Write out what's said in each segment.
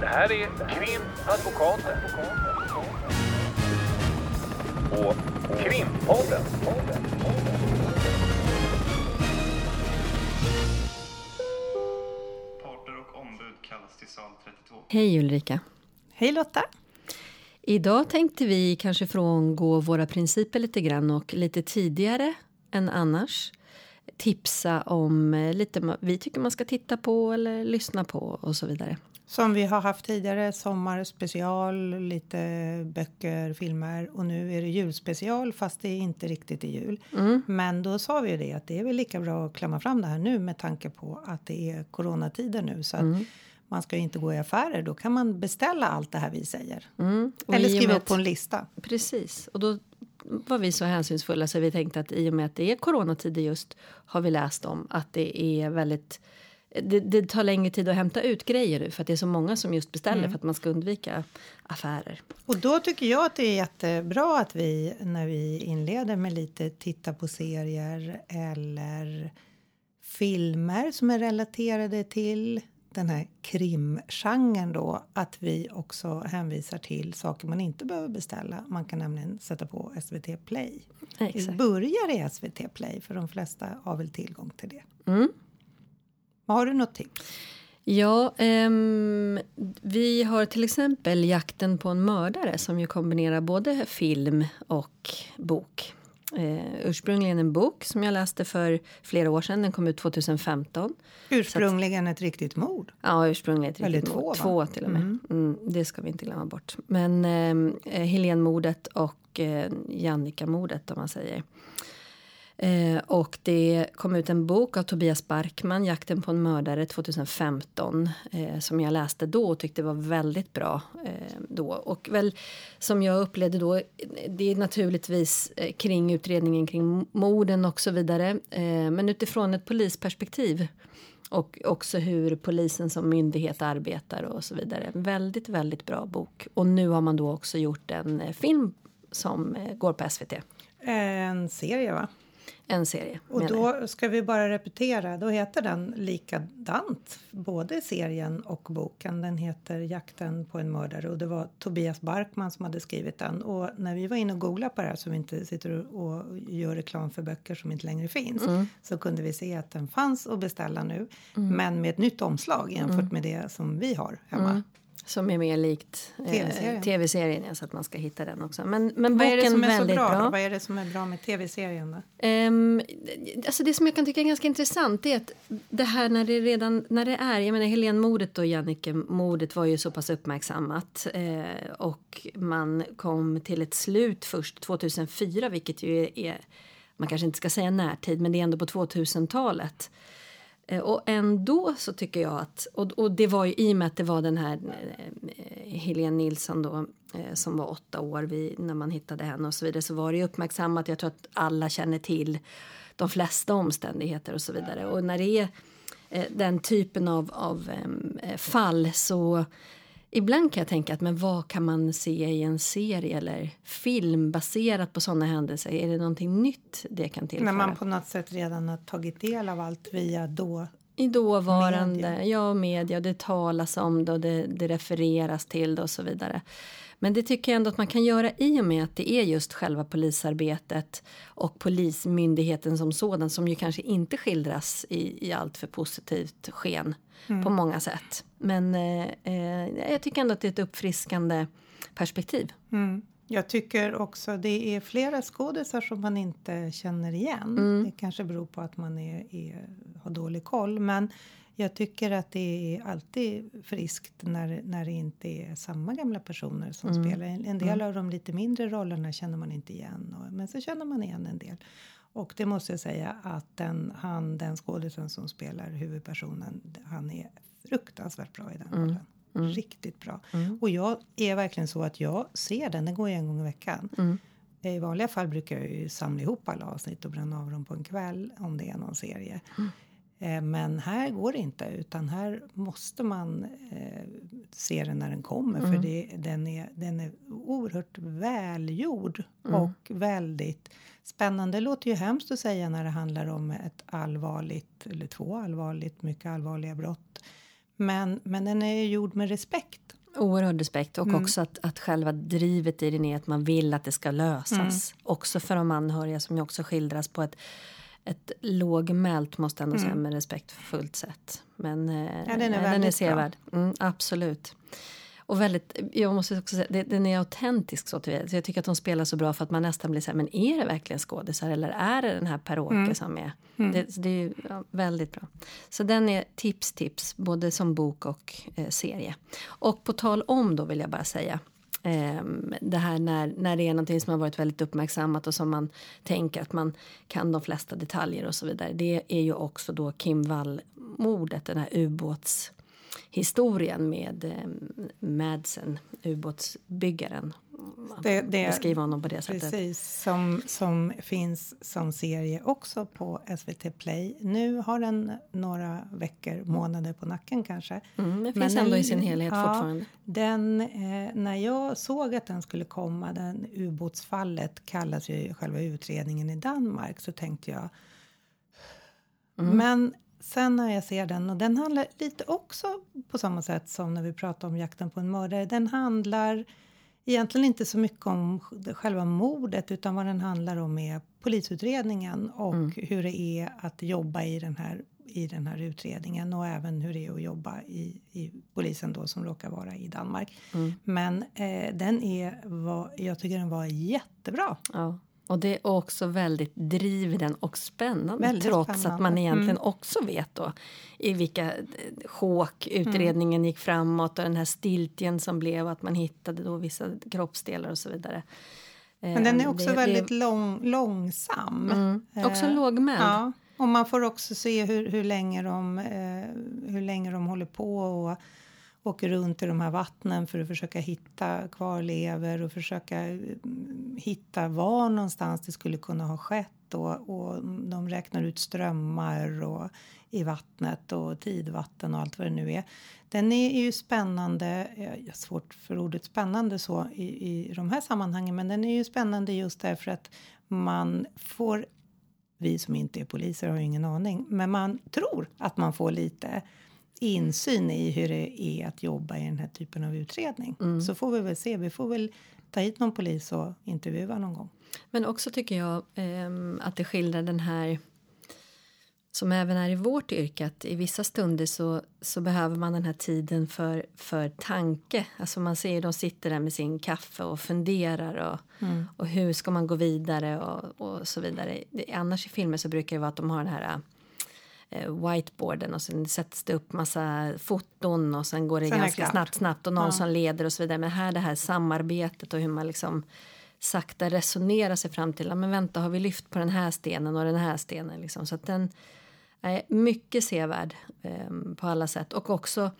Det här är Krimadvokaten. Och Krimpodden. Parter och ombud kallas till sal 32. Hej Ulrika. Hej Lotta! Idag tänkte vi kanske frångå våra principer lite grann och lite tidigare än annars tipsa om lite vi tycker man ska titta på eller lyssna på och så vidare. Som vi har haft tidigare, sommarspecial, lite böcker, filmer och nu är det julspecial fast det är inte riktigt i jul. Men då sa vi ju det att det är väl lika bra att klämma fram det här nu med tanke på att det är coronatider nu så att man ska ju inte gå i affärer. Då kan man beställa allt det här vi säger. Mm. Eller skriva upp på en lista. Precis. Och då var vi så hänsynsfulla så vi tänkte att i och med att det är coronatider just har vi läst om att det är väldigt det, det tar längre tid att hämta ut grejer för att det är så många som just beställer för att man ska undvika affärer. Och då tycker jag att det är jättebra att vi när vi inleder med lite titta på serier eller filmer som är relaterade till den här krimgenren då att vi också hänvisar till saker man inte behöver beställa. Man kan nämligen sätta på SVT Play. Vi Exakt. börjar i SVT Play för de flesta har väl tillgång till det. Mm. Har du något tips? Ja, ehm, vi har till exempel Jakten på en mördare som ju kombinerar både film och bok. Eh, ursprungligen en bok som jag läste för flera år sedan. Den kom ut 2015. Ursprungligen ett riktigt mord. Ja, ursprungligen ett Eller riktigt två, mord. va? Två till och med. Mm. det ska vi inte glömma bort. Men eh, Helene-mordet och eh, Jannica-mordet om man säger. Eh, och det kom ut en bok av Tobias Barkman, Jakten på en mördare 2015 eh, som jag läste då och tyckte var väldigt bra eh, då. Och väl som jag upplevde då, det är naturligtvis eh, kring utredningen kring morden och så vidare. Eh, men utifrån ett polisperspektiv och också hur polisen som myndighet arbetar och så vidare. Väldigt, väldigt bra bok. Och nu har man då också gjort en eh, film som eh, går på SVT. En serie va? En serie. Och då ska vi bara repetera, då heter den likadant, både serien och boken. Den heter Jakten på en mördare och det var Tobias Barkman som hade skrivit den. Och när vi var inne och googlade på det här, så vi inte sitter och gör reklam för böcker som inte längre finns, så kunde vi se att den fanns att beställa nu, men med ett nytt omslag jämfört med det som vi har hemma. Som är mer likt eh, TV-serien. tv-serien, ja, så att man ska hitta den också. Men, men Vad är det som är så bra? bra. Vad är det som är bra med tv-serien då? Ehm, alltså det som jag kan tycka är ganska intressant är att det här när det redan när det är, jag menar Helene-mordet och Jannike-mordet var ju så pass uppmärksammat eh, och man kom till ett slut först 2004 vilket ju är, är man kanske inte ska säga närtid men det är ändå på 2000-talet. Eh, och ändå så tycker jag att, och, och det var ju i och med att det var den här eh, Helene Nilsson då eh, som var åtta år vid, när man hittade henne och så vidare så var det ju uppmärksammat. Jag tror att alla känner till de flesta omständigheter och så vidare. Och när det är eh, den typen av, av eh, fall så Ibland kan jag tänka att men vad kan man se i en serie eller film baserat på sådana händelser? Är det någonting nytt det kan tillföra? När man på något sätt redan har tagit del av allt via då I dåvarande, Media. ja media, det talas om det och det, det refereras till det och så vidare. Men det tycker jag ändå att man kan göra i och med att det är just själva polisarbetet och polismyndigheten som sådan som ju kanske inte skildras i, i allt för positivt sken på många sätt. Men eh, eh, jag tycker ändå att det är ett uppfriskande perspektiv. Mm. Jag tycker också det är flera skådisar som man inte känner igen. Mm. Det kanske beror på att man är, är, har dålig koll. Men jag tycker att det är alltid friskt när, när det inte är samma gamla personer som Mm. spelar. En, del av de lite mindre rollerna känner man inte igen. Och, men så känner man igen en del. Och det måste jag säga att den, han, den skådisen som spelar huvudpersonen, han är fruktansvärt bra i den Mm. Riktigt bra. Och jag är verkligen så att jag ser den, den går ju en gång i veckan. Mm. I vanliga fall brukar jag ju samla ihop alla avsnitt och bränna av dem på en kväll om det är någon serie. Eh, Men här går det inte utan här måste man eh, se den när den kommer för det, den, är, den är oerhört välgjord och väldigt spännande. Det låter ju hemskt att säga när det handlar om ett allvarligt eller två allvarligt, mycket allvarliga brott. Men, men den är gjord med respekt. Oerhörd respekt och också att, att själva drivet i den är att man vill att det ska lösas. Också för de anhöriga som ju också skildras på ett, ett lågmält, måste ändå säga, med respektfullt sätt. Men eh, den är den är sevärd. Mm, absolut. Och väldigt, jag måste också säga, det, den är autentisk så till så Jag tycker att de spelar så bra för att man nästan blir så här, men är det verkligen skådisar eller är det den här Per-Åke som är? Det, det är ju ja, väldigt bra. Så den är tips, tips, både som bok och eh, serie. Och på tal om då vill jag bara säga, ehm, det här när, när det är någonting som har varit väldigt uppmärksammat och som man tänker att man kan de flesta detaljer och så vidare. Det är ju också då Kim Wall-mordet, den här ubåts historien med eh, Madsen, ubåtsbyggaren. Det- det- Beskriva honom på det sättet. Precis, som, som finns som serie också på SVT Play. Nu har den några veckor, månader på nacken kanske. Mm, den finns ändå i sin helhet fortfarande. Den, eh, när jag såg att den skulle komma, den ubåtsfallet kallas ju själva utredningen i Danmark, så tänkte jag Mm. men sen när jag ser den, och den handlar lite också på samma sätt som när vi pratar om jakten på en mördare. Den handlar egentligen inte så mycket om själva mordet utan vad den handlar om är polisutredningen och Mm. hur det är att jobba i den här i den här utredningen och även hur det är att jobba i, i polisen då som råkar vara i Danmark. Mm. Men eh, den är, var, jag tycker den var jättebra. Ja. Och det är också väldigt driven och spännande Väldigt trots att spännande. man egentligen Mm. också vet då i vilka eh, sjok utredningen Mm. gick framåt och den här stiltjen som blev att man hittade då vissa kroppsdelar och så vidare. Men den är Eh, också det- väldigt det, lång, långsam. mm, också Eh, lågmäld. Ja, och man får också se hur, hur, länge, de, eh, hur länge de håller på och åker runt i de här vattnen för att försöka hitta kvarlever och försöka mm, hitta var någonstans det skulle kunna ha skett. Och, och de räknar ut strömmar och, i vattnet och tidvatten och allt vad det nu är. Den är ju spännande, jag har svårt för ordet spännande så i, i de här sammanhangen, men den är ju spännande just därför att man får vi som inte är poliser har ju ingen aning, men man tror att man får lite insyn i hur det är att jobba i den här typen av utredning. Så får vi väl se. Vi får väl ta hit någon polis och intervjua någon gång. Men också tycker jag ehm, att det skildrar den här som även är i vårt yrke att i vissa stunder så, så behöver man den här tiden för, för tanke. Alltså man ser ju de sitter där med sin kaffe och funderar och, och hur ska man gå vidare och, och så vidare. Det, annars i filmer så brukar det vara att de har den här eh, whiteboarden och sen sätts det upp massa foton och sen går det Sen det ganska snabbt snabbt och någon som leder och så vidare. Men här det här samarbetet och hur man liksom sakta resonerar sig fram till, ja, men vänta har vi lyft på den här stenen och den här stenen liksom. Så att den är mycket sevärd eh, på alla sätt och också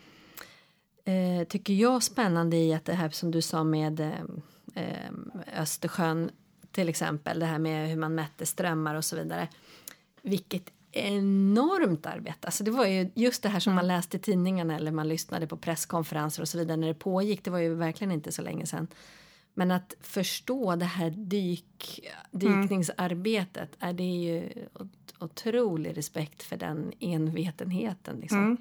eh, tycker jag spännande i att det här som du sa med eh, eh, Östersjön till exempel, det här med hur man mätte strömmar och så vidare. Vilket enormt arbete. Alltså det var ju just det här som man läste i tidningarna eller man lyssnade på presskonferenser och så vidare när det pågick. Det var ju verkligen inte så länge sedan. Men att förstå det här dyk, dykningsarbetet är det ju ot- otrolig respekt för den envetenheten. Liksom.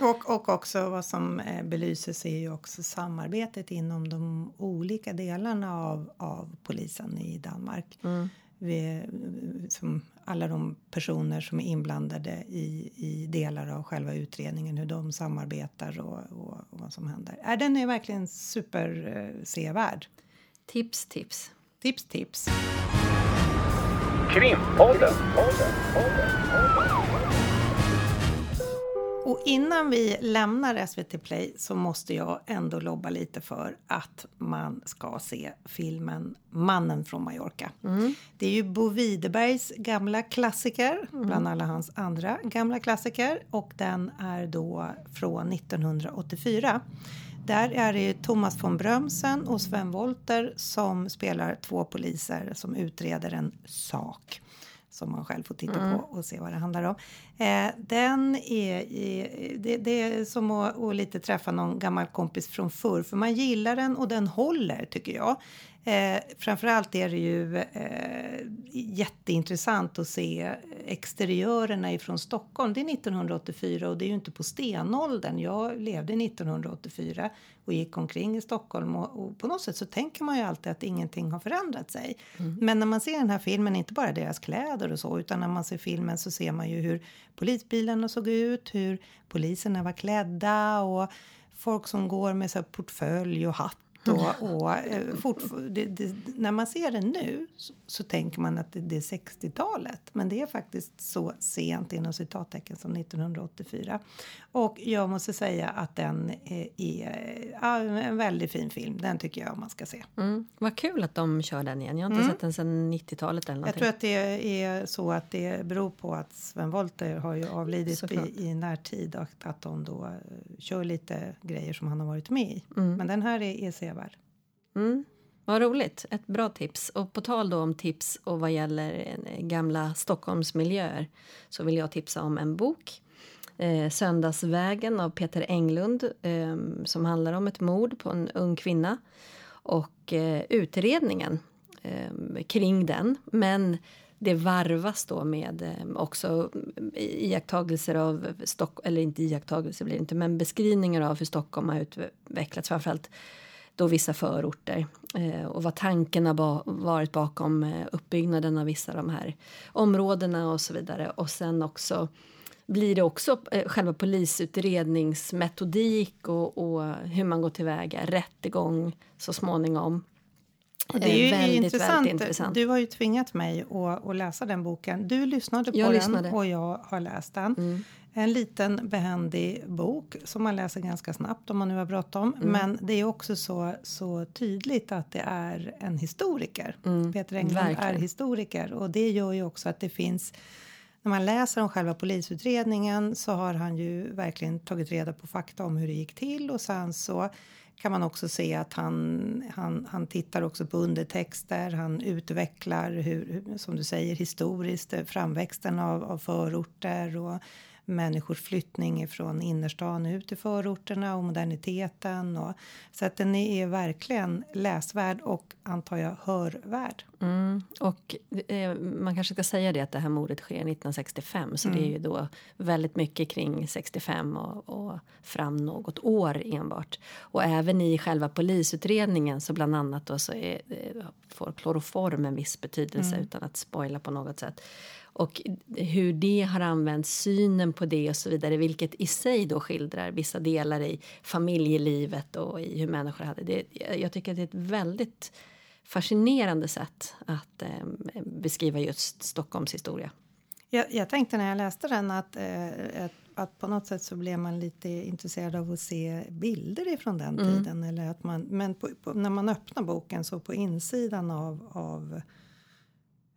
Och, och också vad som eh, belyses är ju också samarbetet inom de olika delarna av, av polisen i Danmark. Vi, eh, som alla de personer som är inblandade i, i delar av själva utredningen, hur de samarbetar och, och, och vad som händer. Äh, den är verkligen super eh, sevärd. Tips, tips. Tips, tips. Krimpodden. Podden, podden, podden. Och innan vi lämnar SVT Play så måste jag ändå lobba lite för att man ska se filmen Mannen från Mallorca. Det är ju Bo Widerbergs gamla klassiker, bland alla hans andra gamla klassiker. Och den är då från 1984. Där är det ju Thomas von Brömsen och Sven Wollter som spelar två poliser som utreder en sak som man själv får titta på och se vad det handlar om. Eh, den är, i- det, det är som att, att lite träffa någon gammal kompis från förr, för man gillar den och den håller tycker jag. Eh, framförallt är det ju eh, jätteintressant att se exteriörerna ifrån Stockholm. Det är 1984 och det är ju inte på stenåldern. Jag levde 1984 och gick omkring i Stockholm och, och på något sätt så tänker man ju alltid att ingenting har förändrat sig. Mm. Men när man ser den här filmen, inte bara deras kläder och så, utan när man ser filmen så ser man ju hur polisbilarna såg ut, hur poliserna var klädda och folk som går med så portfölj och hatt och, och eh, det, det, när man ser det nu så, så tänker man att det, det är 60-talet. Men det är faktiskt så sent inom citattecken som 1984. Och jag måste säga att den är, är en väldigt fin film. Den tycker jag man ska se. Mm. Vad kul att de kör den igen. Jag har inte mm. sett den sedan 90-talet eller någonting. Jag tror att det är så att det beror på att Sven Wollter har ju avlidit i, i närtid och att de då eh, kör lite grejer som han har varit med i. Mm. Men den här är, är sevärd. Mm. Vad roligt. Ett bra tips. Och på tal då om tips och vad gäller gamla Stockholmsmiljöer så vill jag tipsa om en bok. Eh, Söndagsvägen av Peter Englund eh, som handlar om ett mord på en ung kvinna och eh, utredningen eh, kring den. Men det varvas då med eh, också iakttagelser av Stock eller inte iakttagelser blir det inte, men beskrivningar av hur Stockholm har utvecklats, framförallt då vissa förorter eh, och vad tanken har varit bakom eh, uppbyggnaden av vissa av de här områdena och så vidare. Och sen också blir det också eh, själva polisutredningsmetodik och, och hur man går tillväga, rättegång så småningom. Och det är ju väldigt, intressant. Väldigt intressant. Du har ju tvingat mig att, att läsa den boken. Du lyssnade på jag den lyssnade. och jag har läst den. Mm. En liten behändig bok som man läser ganska snabbt om man nu har bråttom. Mm. Men det är också så, så tydligt att det är en historiker. Mm. Peter Englund Verkligen. är historiker och det gör ju också att det finns när man läser om själva polisutredningen så har han ju verkligen tagit reda på fakta om hur det gick till och sen så kan man också se att han, han, han tittar också på undertexter. Han utvecklar, hur, som du säger, historiskt framväxten av, av förorter och människors flyttning från innerstan ut till förorterna och moderniteten. Och, så att den är verkligen läsvärd och antar jag hörvärd. Mm. Och eh, man kanske ska säga det att det här mordet sker 1965 så mm. det är ju då väldigt mycket kring 65 och, och fram något år enbart. Och även i själva polisutredningen så bland annat då så är, eh, får kloroform en viss betydelse mm. utan att spoila på något sätt och hur det har använts, synen på det och så vidare vilket i sig då skildrar vissa delar i familjelivet och i hur människor hade det. Jag tycker att det är ett väldigt fascinerande sätt att eh, beskriva just Stockholms historia. Jag, jag, tänkte när jag läste den att, eh, att, att, på något sätt så blev man lite intresserad av att se bilder ifrån den mm. tiden. Eller att man, men på, på, när man öppnar boken så på insidan av, av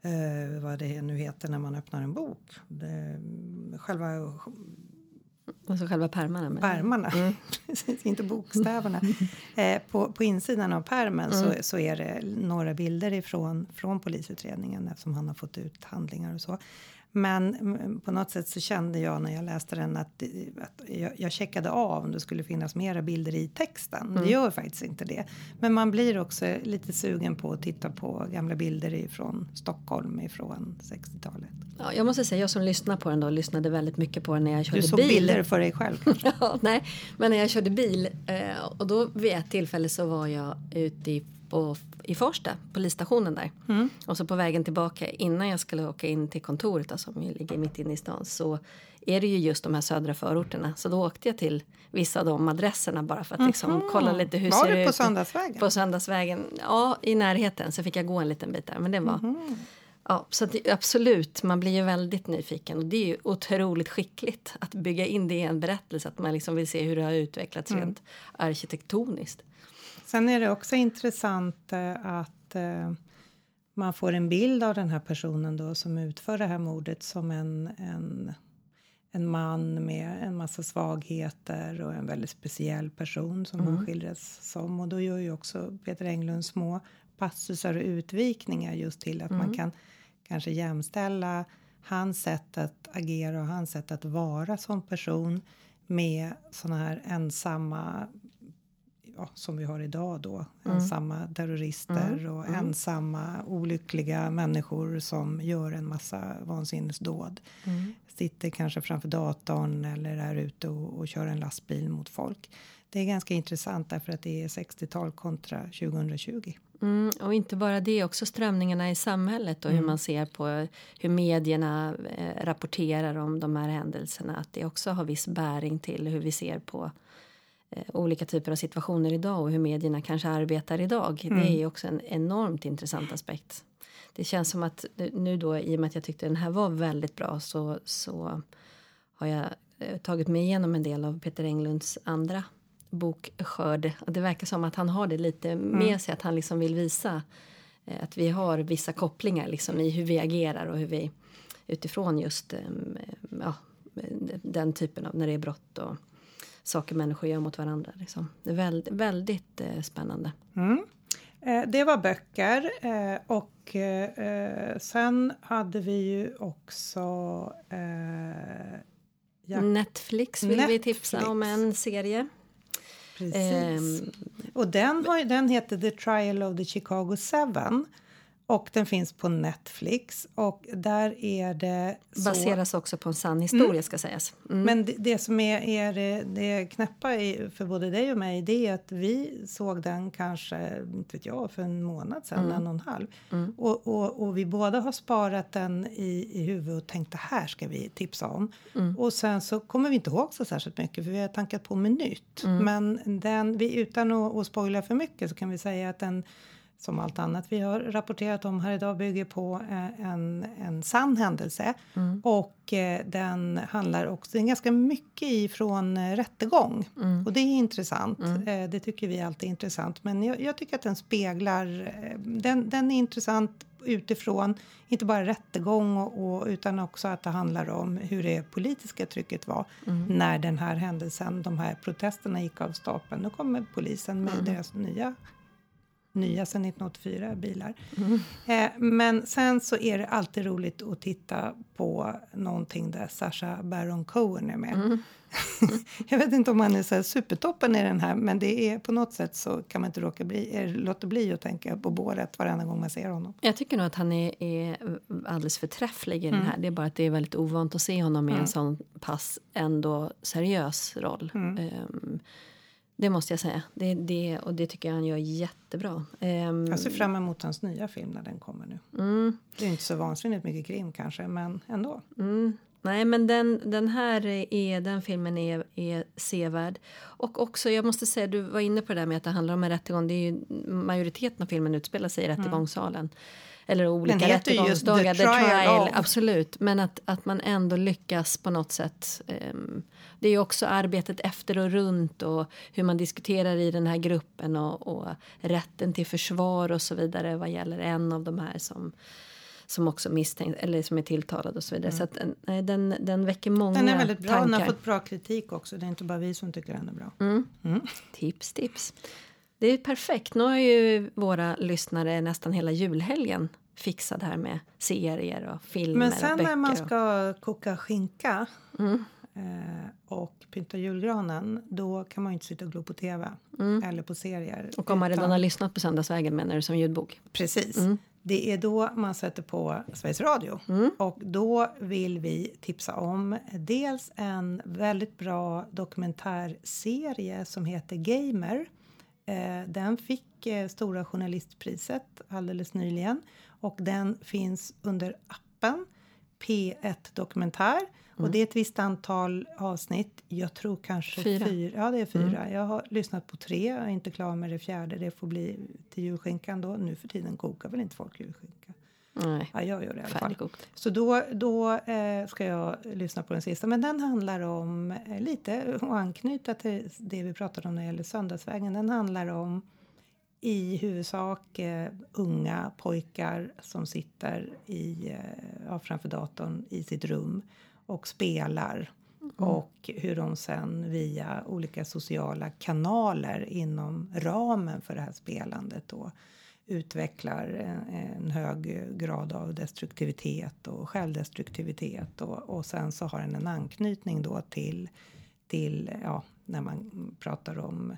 eh, vad det nu heter när man öppnar en bok. Det, själva Alltså själva pärmarna? Pärmarna, mm. inte bokstäverna. Eh, på, på insidan av pärmen mm. så, så är det några bilder ifrån, från polisutredningen eftersom han har fått ut handlingar och så. Men mm, på något sätt så kände jag när jag läste den att, att jag, jag checkade av om det skulle finnas mera bilder i texten. Mm. Det gör faktiskt inte det. Men man blir också lite sugen på att titta på gamla bilder ifrån Stockholm ifrån 60-talet. Ja, jag måste säga, jag som lyssnar på den då lyssnade väldigt mycket på den när jag körde bil. Du såg bil. bilder för dig själv? ja, nej, men när jag körde bil eh, och då vid ett tillfälle så var jag ute i på, i Farsta, polisstationen där. Mm. Och så på vägen tillbaka innan jag skulle åka in till kontoret då, som ligger mitt inne i stan så är det ju just de här södra förorterna. Så då åkte jag till vissa av de adresserna bara för att liksom mm. kolla lite hur var ser det ut. på Söndagsvägen? På Söndagsvägen, ja i närheten så fick jag gå en liten bit där. Men det var mm. Ja, så det, absolut, man blir ju väldigt nyfiken och det är ju otroligt skickligt att bygga in det i en berättelse, att man liksom vill se hur det har utvecklats mm. rent arkitektoniskt. Sen är det också intressant eh, att eh, man får en bild av den här personen då som utför det här mordet som en, en, en man med en massa svagheter och en väldigt speciell person som mm. han skildras som. Och då gör ju också Peter Englund små passusar och utvikningar just till att mm. man kan kanske jämställa hans sätt att agera och hans sätt att vara som person med såna här ensamma ja, som vi har idag då. Ensamma terrorister och ensamma olyckliga människor som gör en massa vansinnesdåd. Sitter kanske framför datorn eller är ute och, och kör en lastbil mot folk. Det är ganska intressant därför att det är 60-tal kontra 2020. Mm, och inte bara det, också strömningarna i samhället och hur man ser på hur medierna eh, rapporterar om de här händelserna. Att det också har viss bäring till hur vi ser på olika typer av situationer idag och hur medierna kanske arbetar idag. Det är också en enormt intressant aspekt. Det känns som att nu då, i och med att jag tyckte den här var väldigt bra så, så har jag eh, tagit mig igenom en del av Peter Englunds andra bok Skörd. Det verkar som att han har det lite med sig, att han liksom vill visa eh, att vi har vissa kopplingar liksom i hur vi agerar och hur vi utifrån just em, ja, den typen av när det är brott och saker människor gör mot varandra. Liksom. Det är väldigt, väldigt eh, spännande. Eh, det var böcker eh, och eh, sen hade vi ju också eh, ja, Netflix vill vi tipsa Netflix. om en serie. precis. Ehm, och den, har, den heter The Trial of the Chicago Seven och den finns på Netflix och där är det så... Baseras också på en sann historia ska sägas. Mm. Men det, det som är, är det, det knäppa i, för både dig och mig det är att vi såg den kanske, inte vet jag, för en månad sedan, en och en halv. Och, och, och vi båda har sparat den i, i huvudet och tänkt det här ska vi tipsa om. Och sen så kommer vi inte ihåg så särskilt mycket för vi har tankat på med nytt. Men den, vi, utan att, att spoila för mycket så kan vi säga att den som allt annat vi har rapporterat om här idag bygger på eh, en, en sann händelse. Och eh, den handlar också ganska mycket ifrån eh, rättegång. Och det är intressant. Eh, det tycker vi alltid är intressant. Men jag, jag tycker att den speglar... Den, den är intressant utifrån inte bara rättegång och, och, utan också att det handlar om hur det politiska trycket var när den här händelsen, de här protesterna gick av stapeln. Nu kommer polisen med deras nya nya sedan 1984 bilar. Eh, men sen så är det alltid roligt att titta på någonting där Sasha Baron Cohen är med. Jag vet inte om han är så supertoppen i den här men det är på något sätt så kan man inte råka bli, eh, låta bli att tänka på båret varenda gång man ser honom. Jag tycker nog att han är, är alldeles förträfflig i den här. Det är bara att det är väldigt ovant att se honom i en sån pass ändå seriös roll. Ehm, det måste jag säga. Det, det, och det tycker jag han gör jättebra. Ehm, Jag ser fram emot hans nya film när den kommer nu. Det är inte så vansinnigt mycket krim kanske men ändå. Mm. Nej, men den, den här är, den filmen är, är sevärd. Och också, jag måste säga, du var inne på det där med att det handlar om en rättegång. Det är ju, majoriteten av filmen utspelar sig i rättegångssalen. Eller olika heter ju just rättegångsdagar. The Trial. Absolut, men att, att man ändå lyckas på något sätt. ehm, det är ju också arbetet efter och runt och hur man diskuterar i den här gruppen och, och rätten till försvar och så vidare vad gäller en av de här som som också misstänkt eller som är tilltalad och så vidare. Så att, eh, nej, den, den väcker många Den är väldigt bra, den har tankar. fått bra kritik också. Det är inte bara vi som tycker den är bra. Tips, tips. Det är perfekt. Nu har ju våra lyssnare nästan hela julhelgen fixad här med serier och filmer Men och sen böcker. när man och- ska koka skinka eh, och pynta julgranen då kan man ju inte sitta och glo på tv eller på serier. och om man redan utan- har lyssnat på Söndagsvägen menar du som ljudbok? Precis. Mm. Det är då man sätter på Sveriges Radio. Mm. Och då vill vi tipsa om dels en väldigt bra dokumentärserie som heter Gamer. Eh, den fick eh, Stora journalistpriset alldeles nyligen. Och den finns under appen P1 Dokumentär. Och det är ett visst antal avsnitt. Jag tror kanske Fyra. fyra. Ja, det är fyra. Jag har lyssnat på tre. Jag är inte klar med det fjärde. Det får bli till julskinkan då. Nu för tiden kokar väl inte folk julskinka? Nej, Ja, jag gör det i alla fall. Så då, då eh, ska jag lyssna på den sista. Men den handlar om eh, lite och anknyta till det vi pratade om när det gäller Söndagsvägen. Den handlar om i huvudsak eh, unga pojkar som sitter i, eh, framför datorn i sitt rum och spelar. Och hur de sen via olika sociala kanaler inom ramen för det här spelandet då utvecklar eh, en, hög grad av destruktivitet och självdestruktivitet och, och sen så har den en anknytning då till, till ja, när man pratar om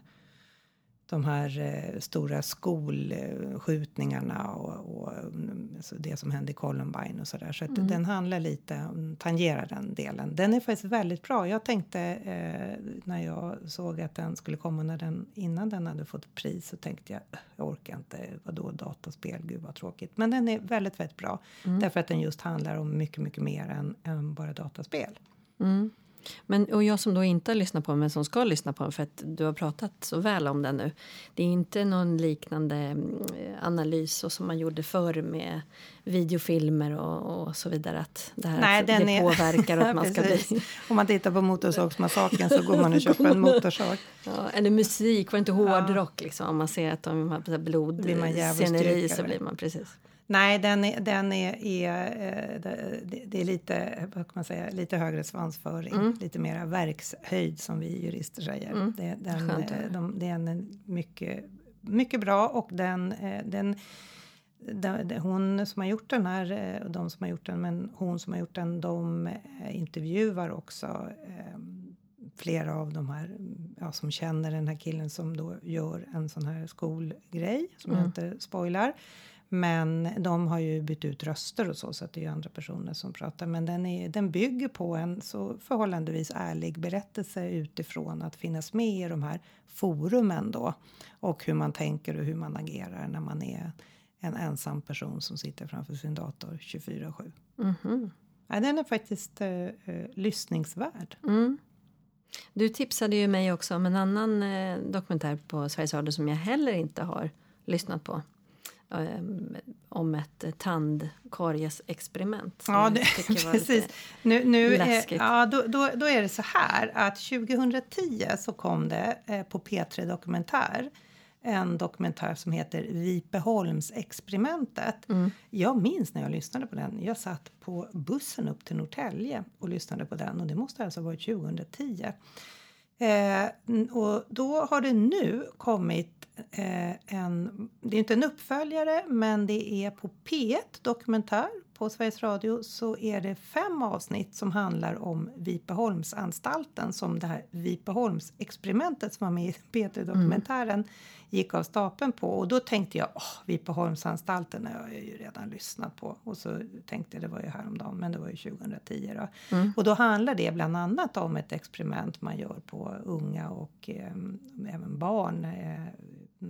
de här eh, stora skolskjutningarna och, och mm, så det som hände i Columbine och sådär. Så, att Mm. den handlar lite, om- tangerar den delen. Den är faktiskt väldigt bra. Jag tänkte eh, när jag såg att den skulle komma när den, innan den hade fått pris så tänkte jag "Ugh, jag orkar inte, vadå dataspel, gud vad tråkigt. Men den är väldigt, väldigt bra Mm. därför att den just handlar om mycket, mycket mer än, än bara dataspel. Mm. Men, och jag som då inte har lyssnat på den men som ska lyssna på den för att du har pratat så väl om den nu. Det är inte någon liknande mm, analys som man gjorde förr med videofilmer och, och så vidare. Att det här Nej, det är- påverkar att man ska bli... Om man tittar på Motorsågsmassakern så går man och köper en motorsåg. Ja, eller musik, var det inte hårdrock liksom? Om man ser att de har blodsceneri så blir man precis. Nej, den är, den är, är eh, det, det är lite, vad kan man säga, lite högre svansföring, Mm. lite mera verkshöjd som vi jurister säger. Det, den, Skönt eh, de, det är en mycket, mycket bra och den, eh, den den- hon som har gjort den här, och de som har gjort den, men hon som har gjort den, de intervjuar också flera av de här ja, som känner den här killen som då gör en sån här skolgrej som jag inte spoilar. Men de har ju bytt ut röster och så, så att det är ju andra personer som pratar. Men den, är, den bygger på en så förhållandevis ärlig berättelse utifrån att finnas med i de här forumen då. Och hur man tänker och hur man agerar när man är en ensam person som sitter framför sin dator 24-7. Mhm. Ja, den är faktiskt eh, eh, lyssningsvärd. Mm. Du tipsade ju mig också om en annan eh, dokumentär på Sveriges Radio som jag heller inte har lyssnat på. Ehm, om ett tandkariesexperiment. Ja, det, precis. Nu, nu är, ja, då, då, då är det så här att 2010 så kom det eh, på P3 Dokumentär en dokumentär som heter Vipeholmsexperimentet. Mm. Jag minns när jag lyssnade på den. Jag satt på bussen upp till Norrtälje och lyssnade på den och det måste alltså ha varit 2010. Eh, och då har det nu kommit eh, en, det är inte en uppföljare men det är på P1 Dokumentär på Sveriges Radio så är det fem avsnitt som handlar om Vipeholmsanstalten som det här Vipeholmsexperimentet som var med i P3 Dokumentären gick av stapeln på. Och då tänkte jag åh, Vipeholmsanstalten har jag ju redan lyssnat på. Och så tänkte jag det var ju häromdagen men det var ju 2010 då. Och då handlar det bland annat om ett experiment man gör på unga och eh, även barn eh,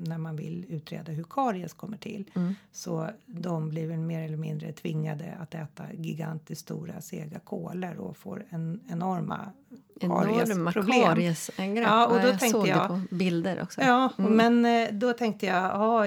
när man vill utreda hur karies kommer till. Så de blir väl mer eller mindre tvingade att äta gigantiskt stora sega kolor och får en enorma Enorma kariesangrepp. Ja, och då jag tänkte såg jag- det på bilder också. Ja, men eh, då tänkte jag, ja,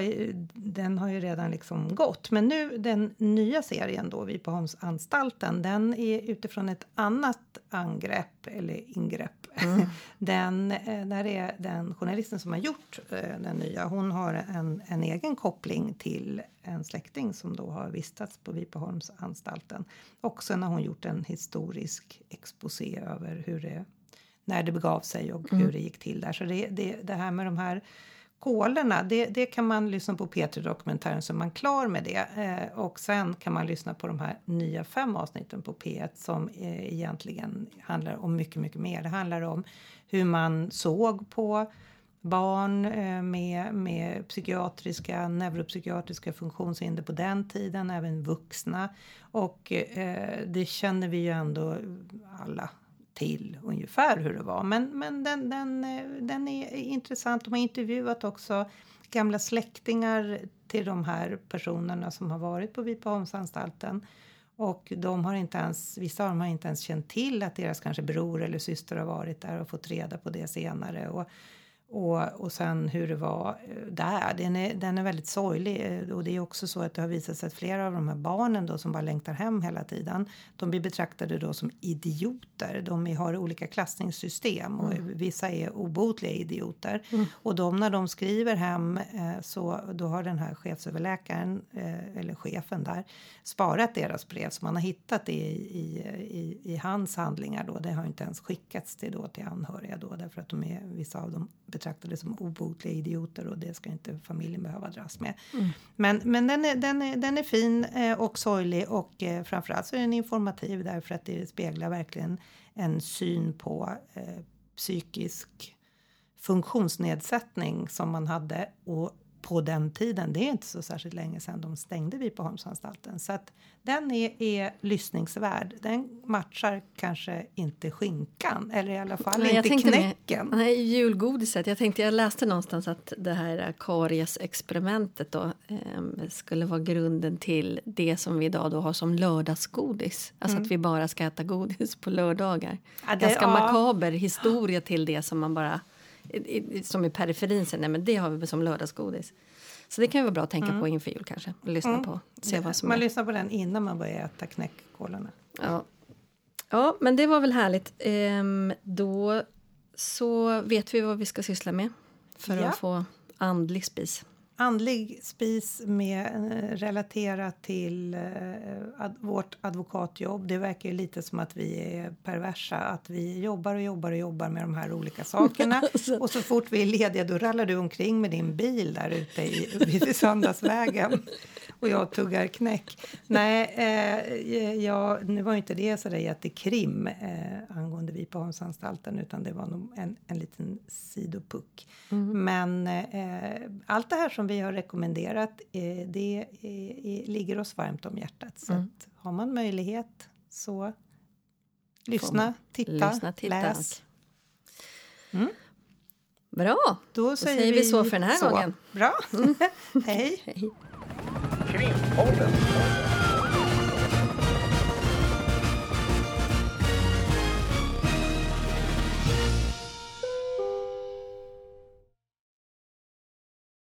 den har ju redan liksom gått. Men nu den nya serien då, Vipeholmsanstalten, den är utifrån ett annat angrepp eller ingrepp. Den, eh, där är den journalisten som har gjort eh, den nya, hon har en, en egen koppling till en släkting som då har vistats på Vipeholmsanstalten. Också när hon gjort en historisk exposé över hur det när det begav sig och hur det gick till där. Så det, det, det här med de här kolerna, det, det kan man lyssna på P3 Dokumentären så är man klar med det. Eh, och sen kan man lyssna på de här nya fem avsnitten på P1 som eh, egentligen handlar om mycket, mycket mer. Det handlar om hur man såg på barn eh, med, med psykiatriska, neuropsykiatriska funktionshinder på den tiden, även vuxna. Och eh, det känner vi ju ändå alla till ungefär hur det var. Men, men den, den, eh, den är intressant. De har intervjuat också gamla släktingar till de här personerna som har varit på Vipeholmsanstalten. Och de har inte ens, vissa av dem har inte ens känt till att deras kanske bror eller syster har varit där och fått reda på det senare. Och, och, och sen hur det var eh, där. Den är, den är väldigt sorglig. eh, Och det är också så att det har visat sig att flera av de här barnen då som bara längtar hem hela tiden. De blir betraktade då som idioter. De har olika klassningssystem och vissa är obotliga idioter. Och de när de skriver hem eh, så då har den här chefsöverläkaren eller chefen där sparat deras brev så man har hittat det i, i, i, i hans handlingar då. Det har inte ens skickats till, då, till anhöriga då därför att de är, vissa av dem betraktade som obotliga idioter och det ska inte familjen behöva dras med. Men, men den, är, den, är, den är fin eh, och sorglig och eh, framförallt så är den informativ därför att det speglar verkligen en syn på eh, psykisk funktionsnedsättning som man hade och på den tiden, det är inte så särskilt länge sedan de stängde Vipeholmsanstalten. Så att den är, är lyssningsvärd. Den matchar kanske inte skinkan, eller i alla fall Nej, inte knäcken. Med, nej, julgodiset. Jag tänkte, jag läste någonstans att det här kariesexperimentet då eh, skulle vara grunden till det som vi idag då har som lördagsgodis. Alltså Mm. att vi bara ska äta godis på lördagar. Ja, det- Ganska ja. makaber historia till det som man bara i- som i periferin säger, nej men det har vi som lördagsgodis. Så det kan ju vara bra att tänka på inför jul kanske. Lyssna på, se vad som Mm. man är. lyssnar på den innan man börjar äta knäckkolorna. Ja. ja, men det var väl härligt. Ehm, då så vet vi vad vi ska syssla med för Ja. att få andlig spis. Andlig spis med eh, relaterat till eh, ad, vårt advokatjobb. Det verkar ju lite som att vi är perversa. Att vi jobbar och jobbar och jobbar med de här olika sakerna. och så fort vi är lediga då rallar du omkring med din bil där ute i, vid Söndagsvägen. Och jag tuggar knäck. Nej, eh, jag, nu var ju inte det så där jättekrim eh, angående Vipeholmsanstalten utan det var nog en, en liten sidopuck. Men eh, allt det här som vi har rekommenderat eh, det eh, ligger oss varmt om hjärtat. Så att, har man möjlighet så lyssna, titta, Lyssna, titta. läs. Bra! Då säger, säger vi så för den här så. gången. Bra. Hej. Hej. Krimpodden.